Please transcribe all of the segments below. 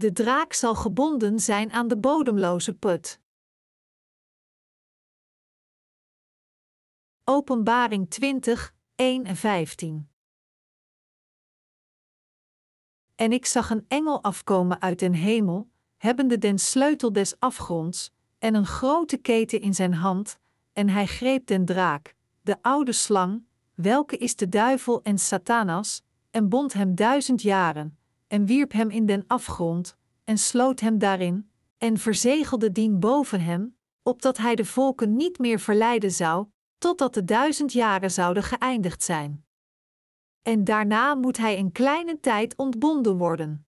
De draak zal gebonden zijn aan de bodemloze put. Openbaring 20, 1 en 15. En ik zag een engel afkomen uit den hemel, hebbende den sleutel des afgronds, en een grote keten in zijn hand, en hij greep den draak, de oude slang, welke is de duivel en Satanas, en bond hem duizend jaren, en wierp hem in den afgrond, en sloot hem daarin, en verzegelde dien boven hem, opdat hij de volken niet meer verleiden zou, totdat de duizend jaren zouden geëindigd zijn. En daarna moet hij een kleine tijd ontbonden worden.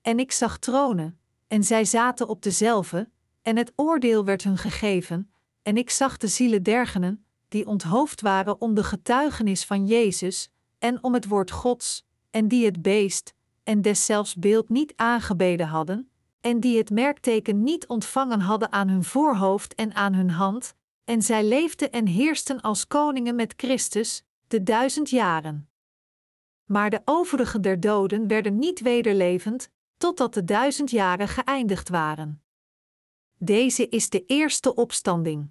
En ik zag tronen, en zij zaten op dezelfde, en het oordeel werd hun gegeven, en ik zag de zielen dergenen, die onthoofd waren om de getuigenis van Jezus, en om het woord Gods, en die het beest, en deszelfs beeld niet aangebeden hadden, en die het merkteken niet ontvangen hadden aan hun voorhoofd en aan hun hand, en zij leefden en heersten als koningen met Christus, de duizend jaren. Maar de overige der doden werden niet wederlevend, totdat de duizend jaren geëindigd waren. Deze is de eerste opstanding.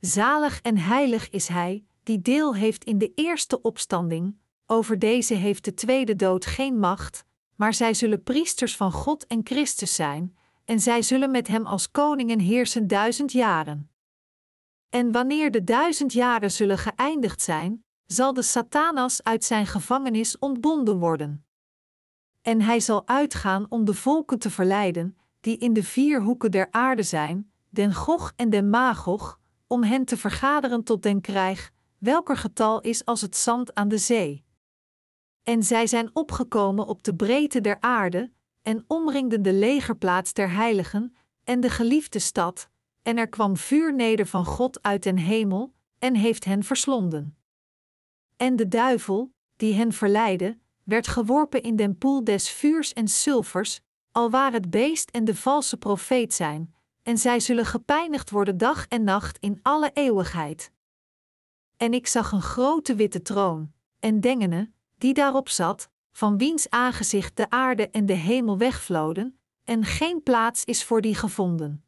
Zalig en heilig is hij, die deel heeft in de eerste opstanding, over deze heeft de tweede dood geen macht, maar zij zullen priesters van God en Christus zijn, en zij zullen met hem als koningen heersen duizend jaren. En wanneer de duizend jaren zullen geëindigd zijn, zal de Satanas uit zijn gevangenis ontbonden worden. En hij zal uitgaan om de volken te verleiden, die in de vier hoeken der aarde zijn, den Gog en den Magog, om hen te vergaderen tot den krijg, welker getal is als het zand aan de zee. En zij zijn opgekomen op de breedte der aarde, en omringden de legerplaats der heiligen, en de geliefde stad, en er kwam vuur neder van God uit den hemel, en heeft hen verslonden. En de duivel, die hen verleidde, werd geworpen in den poel des vuurs en sulfers, alwaar het beest en de valse profeet zijn, en zij zullen gepijnigd worden dag en nacht in alle eeuwigheid. En ik zag een grote witte troon, en dengene, die daarop zat, van wiens aangezicht de aarde en de hemel wegvloden, en geen plaats is voor die gevonden.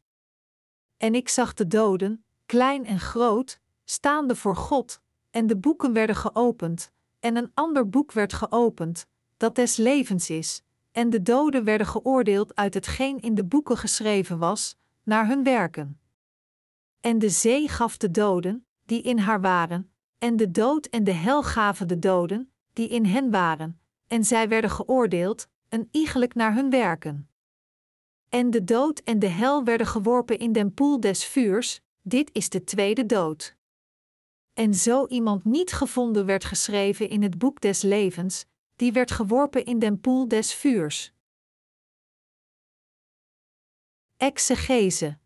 En ik zag de doden, klein en groot, staande voor God, en de boeken werden geopend, en een ander boek werd geopend, dat des levens is, en de doden werden geoordeeld uit hetgeen in de boeken geschreven was, naar hun werken. En de zee gaf de doden, die in haar waren, en de dood en de hel gaven de doden, die in hen waren, en zij werden geoordeeld, een iegelijk naar hun werken. En de dood en de hel werden geworpen in den poel des vuurs, dit is de tweede dood. En zo iemand niet gevonden werd geschreven in het boek des levens, die werd geworpen in den poel des vuurs. Exegese.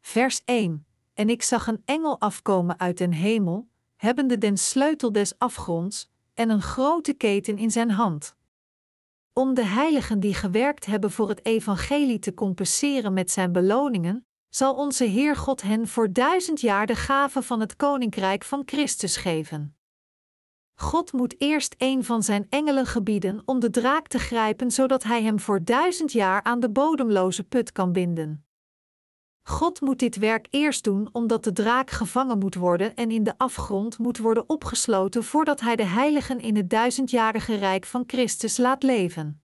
Vers 1. En ik zag een engel afkomen uit den hemel, hebbende den sleutel des afgronds, en een grote keten in zijn hand. Om de heiligen die gewerkt hebben voor het evangelie te compenseren met zijn beloningen, zal onze Heer God hen voor duizend jaar de gave van het koninkrijk van Christus geven. God moet eerst een van zijn engelen gebieden om de draak te grijpen, zodat hij hem voor duizend jaar aan de bodemloze put kan binden. God moet dit werk eerst doen omdat de draak gevangen moet worden en in de afgrond moet worden opgesloten voordat hij de heiligen in het duizendjarige rijk van Christus laat leven.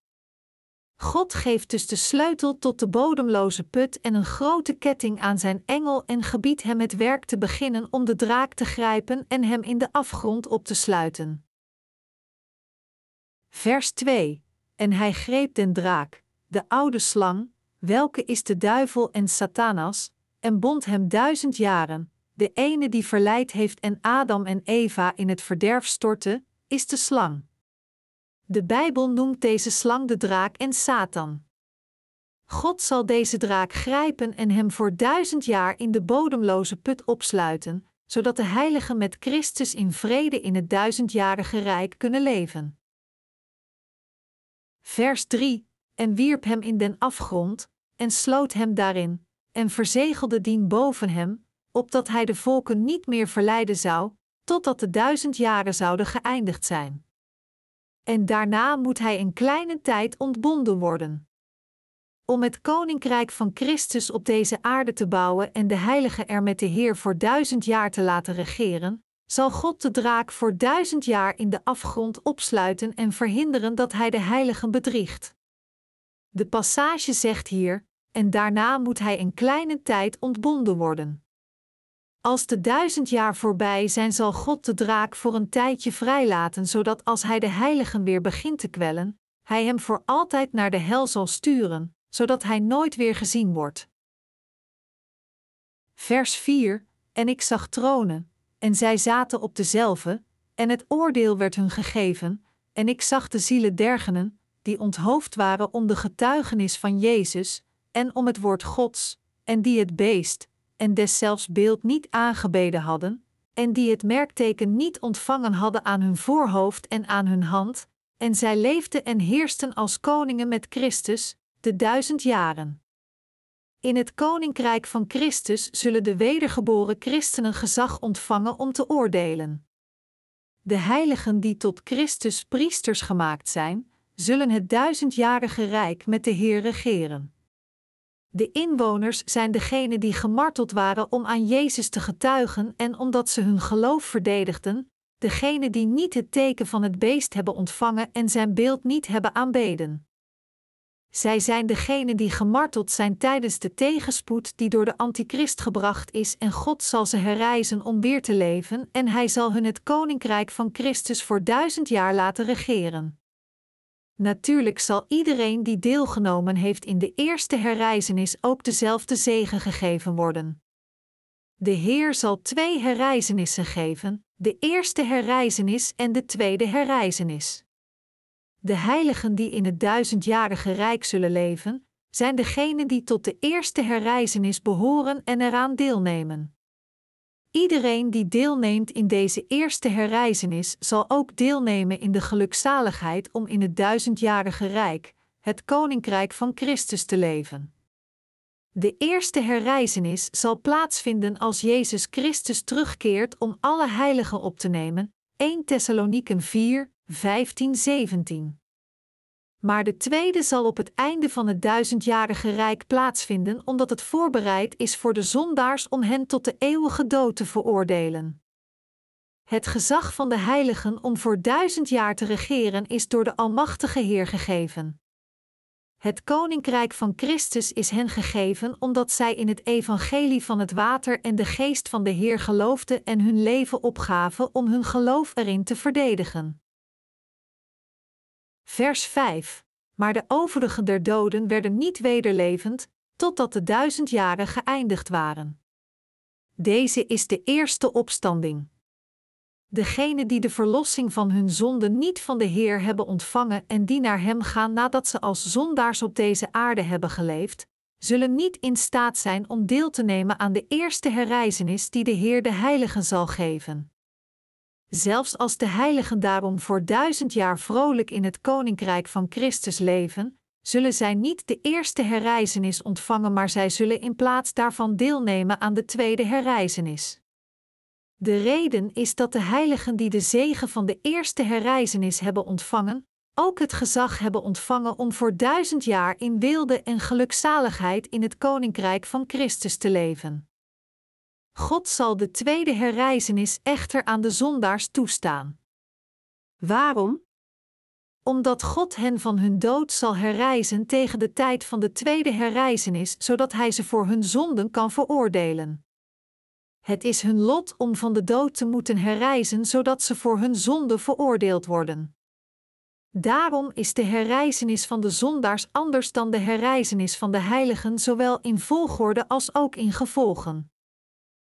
God geeft dus de sleutel tot de bodemloze put en een grote ketting aan zijn engel en gebiedt hem het werk te beginnen om de draak te grijpen en hem in de afgrond op te sluiten. Vers 2: En hij greep den draak, de oude slang, welke is de duivel en Satanas, en bond hem duizend jaren. De ene die verleid heeft en Adam en Eva in het verderf stortte, is de slang. De Bijbel noemt deze slang de draak en Satan. God zal deze draak grijpen en hem voor duizend jaar in de bodemloze put opsluiten, zodat de heiligen met Christus in vrede in het duizendjarige rijk kunnen leven. Vers 3: En wierp hem in den afgrond, en sloot hem daarin, en verzegelde dien boven hem, opdat hij de volken niet meer verleiden zou, totdat de duizend jaren zouden geëindigd zijn. en daarna moet hij een kleine tijd ontbonden worden. Om het koninkrijk van Christus op deze aarde te bouwen en de heilige er met de Heer voor duizend jaar te laten regeren, zal God de draak voor duizend jaar in de afgrond opsluiten en verhinderen dat hij de heiligen bedriegt. De passage zegt hier: en daarna moet hij een kleine tijd ontbonden worden. Als de duizend jaar voorbij zijn, zal God de draak voor een tijdje vrijlaten, zodat als hij de heiligen weer begint te kwellen, hij hem voor altijd naar de hel zal sturen, zodat hij nooit weer gezien wordt. Vers 4: En ik zag tronen, en zij zaten op dezelfde, en het oordeel werd hun gegeven, en ik zag de zielen dergenen, die onthoofd waren om de getuigenis van Jezus, en om het woord Gods, en die het beest, en deszelfs beeld niet aangebeden hadden, en die het merkteken niet ontvangen hadden aan hun voorhoofd en aan hun hand, en zij leefden en heersten als koningen met Christus, de duizend jaren. In het koninkrijk van Christus zullen de wedergeboren christenen gezag ontvangen om te oordelen. De heiligen die tot Christus priesters gemaakt zijn, zullen het duizendjarige rijk met de Heer regeren. De inwoners zijn degenen die gemarteld waren om aan Jezus te getuigen en omdat ze hun geloof verdedigden, degenen die niet het teken van het beest hebben ontvangen en zijn beeld niet hebben aanbeden. Zij zijn degenen die gemarteld zijn tijdens de tegenspoed die door de antichrist gebracht is en God zal ze herrijzen om weer te leven en hij zal hun het koninkrijk van Christus voor duizend jaar laten regeren. Natuurlijk zal iedereen die deelgenomen heeft in de eerste herrijzenis ook dezelfde zegen gegeven worden. De Heer zal twee herrijzenissen geven, de eerste herrijzenis en de tweede herrijzenis. De heiligen die in het duizendjarige rijk zullen leven, zijn degenen die tot de eerste herrijzenis behoren en eraan deelnemen. Iedereen die deelneemt in deze eerste herrijzenis zal ook deelnemen in de gelukzaligheid om in het duizendjarige rijk, het koninkrijk van Christus te leven. De eerste herrijzenis zal plaatsvinden als Jezus Christus terugkeert om alle heiligen op te nemen. 1 Thessaloniken 4, 15, 17. Maar de tweede zal op het einde van het duizendjarige rijk plaatsvinden, omdat het voorbereid is voor de zondaars om hen tot de eeuwige dood te veroordelen. Het gezag van de heiligen om voor duizend jaar te regeren is door de Almachtige Heer gegeven. Het koninkrijk van Christus is hen gegeven omdat zij in het evangelie van het water en de geest van de Heer geloofden en hun leven opgaven om hun geloof erin te verdedigen. Vers 5. Maar de overigen der doden werden niet wederlevend, totdat de duizend jaren geëindigd waren. Deze is de eerste opstanding. Degenen die de verlossing van hun zonden niet van de Heer hebben ontvangen en die naar Hem gaan nadat ze als zondaars op deze aarde hebben geleefd, zullen niet in staat zijn om deel te nemen aan de eerste herrijzenis die de Heer de Heiligen zal geven. Zelfs als de heiligen daarom voor duizend jaar vrolijk in het koninkrijk van Christus leven, zullen zij niet de eerste herrijzenis ontvangen, maar zij zullen in plaats daarvan deelnemen aan de tweede herrijzenis. De reden is dat de heiligen die de zegen van de eerste herrijzenis hebben ontvangen, ook het gezag hebben ontvangen om voor duizend jaar in weelde en gelukzaligheid in het koninkrijk van Christus te leven. God zal de tweede herrijzenis echter aan de zondaars toestaan. Waarom? Omdat God hen van hun dood zal herrijzen tegen de tijd van de tweede herrijzenis, zodat Hij ze voor hun zonden kan veroordelen. Het is hun lot om van de dood te moeten herrijzen, zodat ze voor hun zonde veroordeeld worden. Daarom is de herrijzenis van de zondaars anders dan de herrijzenis van de heiligen, zowel in volgorde als ook in gevolgen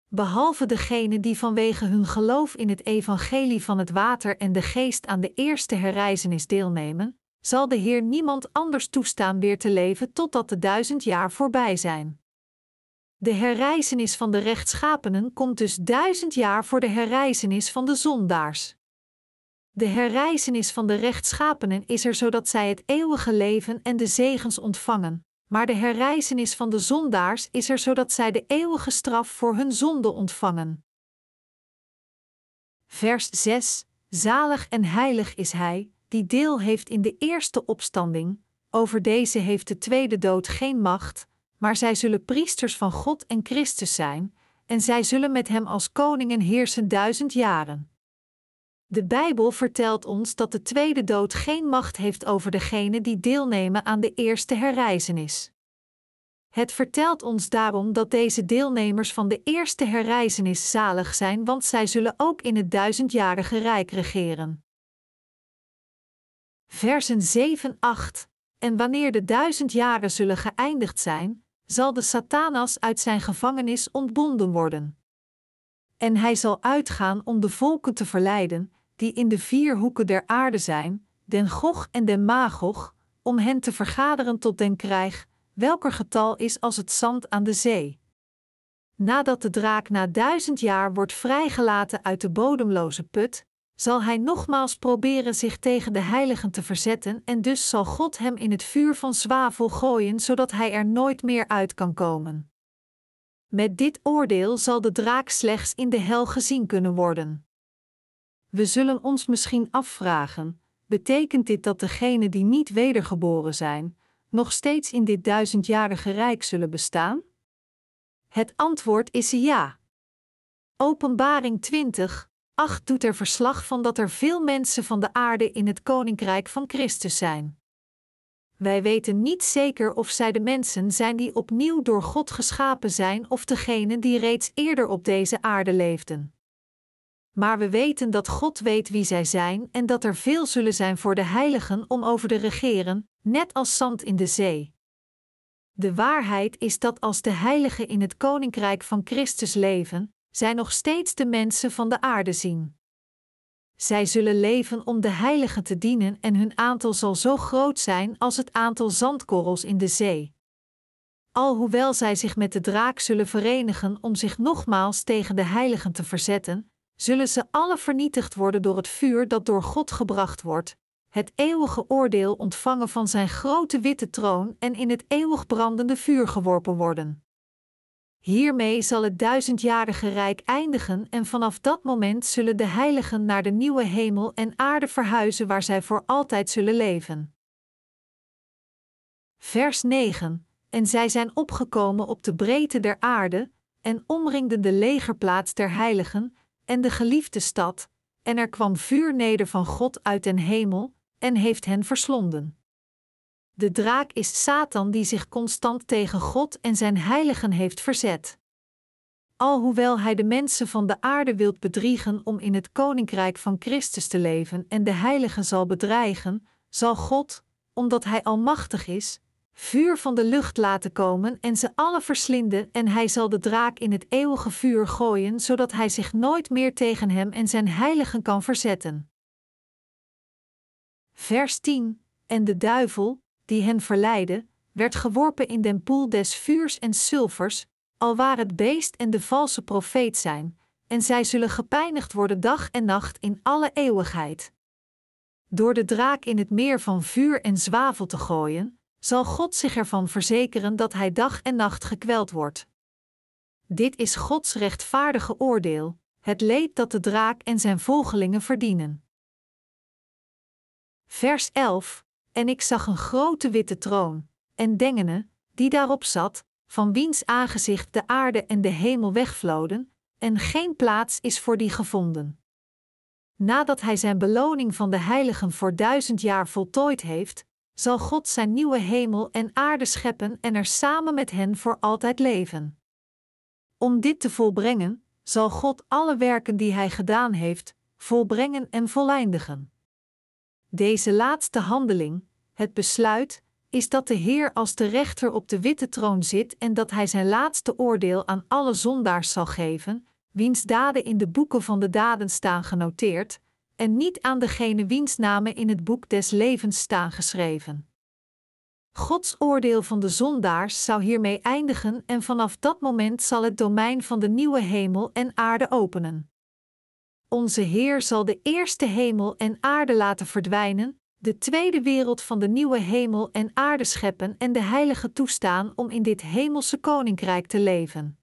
behalve degenen die vanwege hun geloof in het evangelie van het water en de geest aan de eerste herrijzenis deelnemen, zal de Heer niemand anders toestaan weer te leven totdat de duizend jaar voorbij zijn. De herrijzenis van de rechtschapenen komt dus duizend jaar voor de herrijzenis van de zondaars. De herrijzenis van de rechtschapenen is er zodat zij het eeuwige leven en de zegens ontvangen, maar de herrijzenis van de zondaars is er zodat zij de eeuwige straf voor hun zonde ontvangen. Vers 6: Zalig en heilig is Hij, die deel heeft in de eerste opstanding, over deze heeft de tweede dood geen macht, maar zij zullen priesters van God en Christus zijn, en zij zullen met hem als koningen heersen duizend jaren. De Bijbel vertelt ons dat de tweede dood geen macht heeft over degenen die deelnemen aan de eerste herreizenis. Het vertelt ons daarom dat deze deelnemers van de eerste herreizenis zalig zijn, want zij zullen ook in het duizendjarige rijk regeren. Versen 7, 8 En wanneer de duizend jaren zullen geëindigd zijn, zal de Satanas uit zijn gevangenis ontbonden worden. En hij zal uitgaan om de volken te verleiden, die in de vier hoeken der aarde zijn, den Gog en den Magog, om hen te vergaderen tot den krijg, welker getal is als het zand aan de zee. Nadat de draak na duizend jaar wordt vrijgelaten uit de bodemloze put, zal hij nogmaals proberen zich tegen de heiligen te verzetten en dus zal God hem in het vuur van zwavel gooien, zodat hij er nooit meer uit kan komen. Met dit oordeel zal de draak slechts in de hel gezien kunnen worden. We zullen ons misschien afvragen: betekent dit dat degenen die niet wedergeboren zijn, nog steeds in dit duizendjarige rijk zullen bestaan? Het antwoord is ja. Openbaring 20, 8 doet er verslag van dat er veel mensen van de aarde in het koninkrijk van Christus zijn. Wij weten niet zeker of zij de mensen zijn die opnieuw door God geschapen zijn of degenen die reeds eerder op deze aarde leefden. Maar we weten dat God weet wie zij zijn en dat er veel zullen zijn voor de heiligen om over de regeren, net als zand in de zee. De waarheid is dat als de heiligen in het koninkrijk van Christus leven, zij nog steeds de mensen van de aarde zien. Zij zullen leven om de heiligen te dienen en hun aantal zal zo groot zijn als het aantal zandkorrels in de zee. Alhoewel zij zich met de draak zullen verenigen om zich nogmaals tegen de heiligen te verzetten, zullen ze alle vernietigd worden door het vuur dat door God gebracht wordt, het eeuwige oordeel ontvangen van zijn grote witte troon en in het eeuwig brandende vuur geworpen worden. Hiermee zal het duizendjarige rijk eindigen en vanaf dat moment zullen de heiligen naar de nieuwe hemel en aarde verhuizen waar zij voor altijd zullen leven. Vers 9 En zij zijn opgekomen op de breedte der aarde en omringden de legerplaats der heiligen en de geliefde stad, en er kwam vuur neder van God uit den hemel en heeft hen verslonden. De draak is Satan die zich constant tegen God en zijn heiligen heeft verzet. Alhoewel hij de mensen van de aarde wilt bedriegen om in het koninkrijk van Christus te leven en de heiligen zal bedreigen, zal God, omdat hij almachtig is, vuur van de lucht laten komen en ze alle verslinden, en hij zal de draak in het eeuwige vuur gooien, zodat hij zich nooit meer tegen hem en zijn heiligen kan verzetten. Vers 10: En de duivel, die hen verleidde, werd geworpen in den poel des vuurs en sulfers, alwaar het beest en de valse profeet zijn, en zij zullen gepijnigd worden dag en nacht in alle eeuwigheid. Door de draak in het meer van vuur en zwavel te gooien, zal God zich ervan verzekeren dat hij dag en nacht gekweld wordt. Dit is Gods rechtvaardige oordeel, het leed dat de draak en zijn volgelingen verdienen. Vers 11 En ik zag een grote witte troon, en dengene, die daarop zat, van wiens aangezicht de aarde en de hemel wegvloden, en geen plaats is voor die gevonden. Nadat hij zijn beloning van de heiligen voor duizend jaar voltooid heeft, zal God zijn nieuwe hemel en aarde scheppen en er samen met hen voor altijd leven. Om dit te volbrengen, zal God alle werken die hij gedaan heeft, volbrengen en voleindigen. Deze laatste handeling, het besluit, is dat de Heer als de rechter op de witte troon zit en dat hij zijn laatste oordeel aan alle zondaars zal geven, wiens daden in de boeken van de daden staan genoteerd, en niet aan degene wiens namen in het boek des levens staan geschreven. Gods oordeel van de zondaars zou hiermee eindigen en vanaf dat moment zal het domein van de nieuwe hemel en aarde openen. Onze Heer zal de eerste hemel en aarde laten verdwijnen, de tweede wereld van de nieuwe hemel en aarde scheppen en de heilige toestaan om in dit hemelse koninkrijk te leven.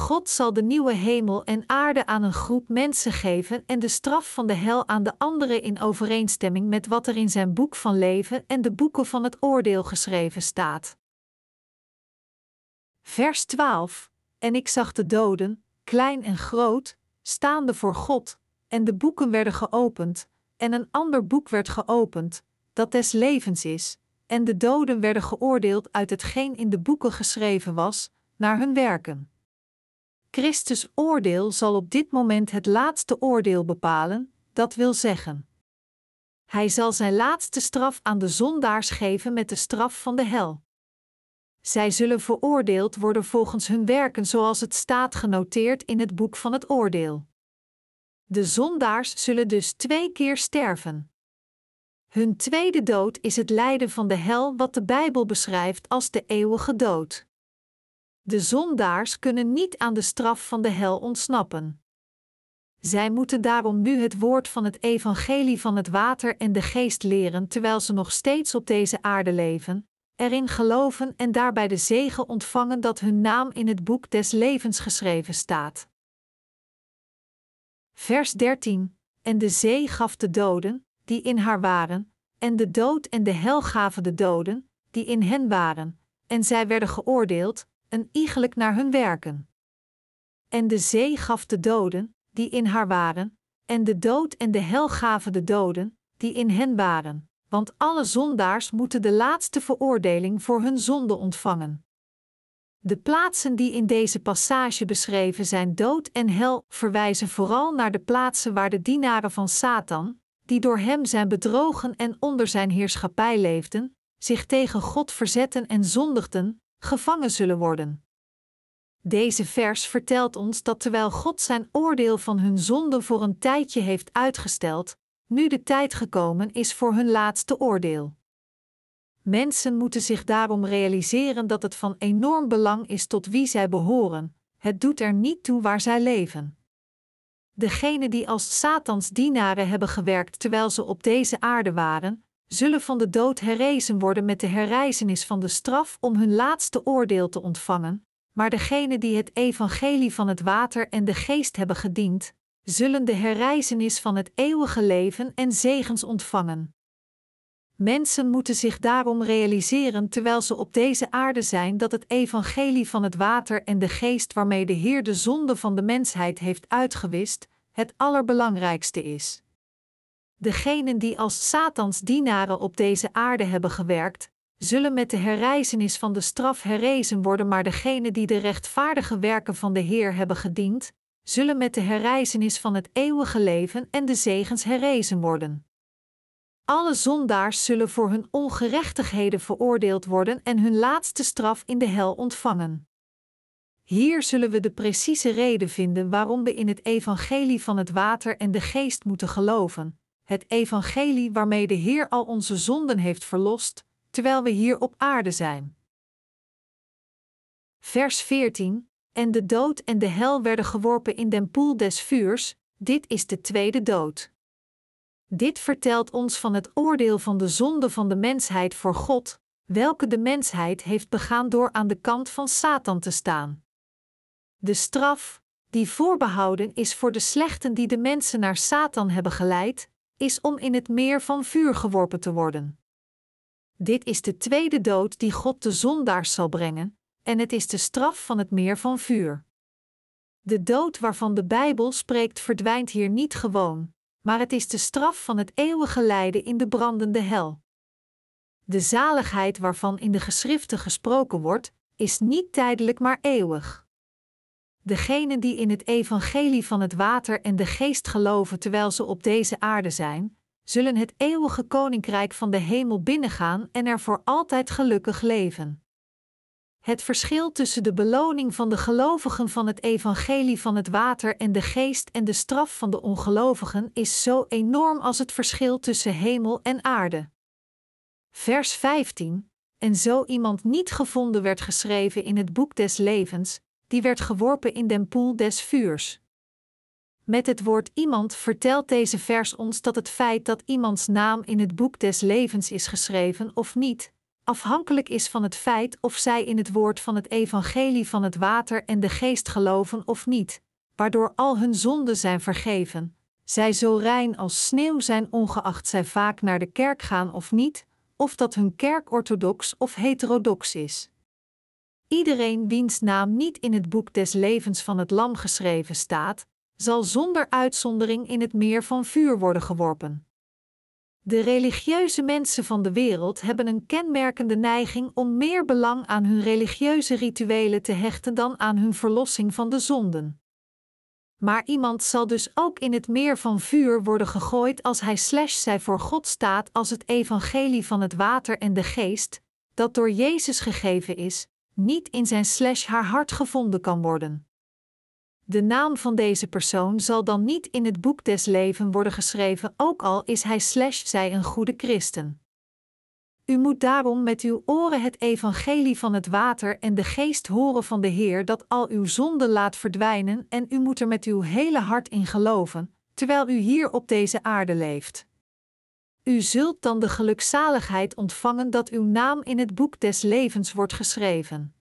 God zal de nieuwe hemel en aarde aan een groep mensen geven en de straf van de hel aan de andere in overeenstemming met wat er in zijn boek van leven en de boeken van het oordeel geschreven staat. Vers 12: En ik zag de doden, klein en groot, staande voor God, en de boeken werden geopend, en een ander boek werd geopend, dat des levens is, en de doden werden geoordeeld uit hetgeen in de boeken geschreven was, naar hun werken. Christus oordeel zal op dit moment het laatste oordeel bepalen, dat wil zeggen. Hij zal zijn laatste straf aan de zondaars geven met de straf van de hel. Zij zullen veroordeeld worden volgens hun werken zoals het staat genoteerd in het boek van het oordeel. De zondaars zullen dus twee keer sterven. Hun tweede dood is het lijden van de hel, wat de Bijbel beschrijft als de eeuwige dood. De zondaars kunnen niet aan de straf van de hel ontsnappen. Zij moeten daarom nu het woord van het evangelie van het water en de geest leren terwijl ze nog steeds op deze aarde leven, erin geloven en daarbij de zegen ontvangen dat hun naam in het boek des levens geschreven staat. Vers 13: En de zee gaf de doden, die in haar waren, en de dood en de hel gaven de doden, die in hen waren, en zij werden geoordeeld, een iegelijk naar hun werken. En de zee gaf de doden, die in haar waren, en de dood en de hel gaven de doden, die in hen waren, want alle zondaars moeten de laatste veroordeling voor hun zonde ontvangen. De plaatsen die in deze passage beschreven zijn dood en hel verwijzen vooral naar de plaatsen waar de dienaren van Satan, die door hem zijn bedrogen en onder zijn heerschappij leefden, zich tegen God verzetten en zondigden, gevangen zullen worden. Deze vers vertelt ons dat terwijl God zijn oordeel van hun zonde voor een tijdje heeft uitgesteld, nu de tijd gekomen is voor hun laatste oordeel. Mensen moeten zich daarom realiseren dat het van enorm belang is tot wie zij behoren, het doet er niet toe waar zij leven. Degenen die als Satans dienaren hebben gewerkt terwijl ze op deze aarde waren, zullen van de dood herrezen worden met de herrijzenis van de straf om hun laatste oordeel te ontvangen, maar degenen die het evangelie van het water en de geest hebben gediend, zullen de herrijzenis van het eeuwige leven en zegens ontvangen. Mensen moeten zich daarom realiseren terwijl ze op deze aarde zijn dat het evangelie van het water en de geest waarmee de Heer de zonde van de mensheid heeft uitgewist, het allerbelangrijkste is. Degenen die als Satans dienaren op deze aarde hebben gewerkt, zullen met de herrijzenis van de straf herrezen worden, maar degenen die de rechtvaardige werken van de Heer hebben gediend, zullen met de herrijzenis van het eeuwige leven en de zegens herrezen worden. Alle zondaars zullen voor hun ongerechtigheden veroordeeld worden en hun laatste straf in de hel ontvangen. Hier zullen we de precieze reden vinden waarom we in het evangelie van het water en de geest moeten geloven, het evangelie waarmee de Heer al onze zonden heeft verlost, terwijl we hier op aarde zijn. Vers 14: En de dood en de hel werden geworpen in den poel des vuurs, dit is de tweede dood. Dit vertelt ons van het oordeel van de zonde van de mensheid voor God, welke de mensheid heeft begaan door aan de kant van Satan te staan. De straf, die voorbehouden is voor de slechten die de mensen naar Satan hebben geleid, is om in het meer van vuur geworpen te worden. Dit is de tweede dood die God de zondaars zal brengen, en het is de straf van het meer van vuur. De dood waarvan de Bijbel spreekt verdwijnt hier niet gewoon, maar het is de straf van het eeuwige lijden in de brandende hel. De zaligheid waarvan in de geschriften gesproken wordt, is niet tijdelijk maar eeuwig. Degenen die in het evangelie van het water en de geest geloven terwijl ze op deze aarde zijn, zullen het eeuwige koninkrijk van de hemel binnengaan en er voor altijd gelukkig leven. Het verschil tussen de beloning van de gelovigen van het evangelie van het water en de geest en de straf van de ongelovigen is zo enorm als het verschil tussen hemel en aarde. Vers 15: En zo iemand niet gevonden werd geschreven in het boek des levens, die werd geworpen in den poel des vuurs. Met het woord iemand vertelt deze vers ons dat het feit dat iemands naam in het boek des levens is geschreven of niet, afhankelijk is van het feit of zij in het woord van het evangelie van het water en de geest geloven of niet, waardoor al hun zonden zijn vergeven. Zij zo rein als sneeuw zijn, ongeacht zij vaak naar de kerk gaan of niet, of dat hun kerk orthodox of heterodox is. Iedereen wiens naam niet in het boek des levens van het Lam geschreven staat, zal zonder uitzondering in het meer van vuur worden geworpen. De religieuze mensen van de wereld hebben een kenmerkende neiging om meer belang aan hun religieuze rituelen te hechten dan aan hun verlossing van de zonden. Maar iemand zal dus ook in het meer van vuur worden gegooid als hij slash zij voor God staat als het evangelie van het water en de geest, dat door Jezus gegeven is, niet in zijn slash haar hart gevonden kan worden. De naam van deze persoon zal dan niet in het boek des leven worden geschreven, ook al is hij slash zij een goede christen. U moet daarom met uw oren het evangelie van het water en de geest horen van de Heer dat al uw zonden laat verdwijnen en u moet er met uw hele hart in geloven, terwijl u hier op deze aarde leeft. U zult dan de gelukzaligheid ontvangen dat uw naam in het boek des levens wordt geschreven.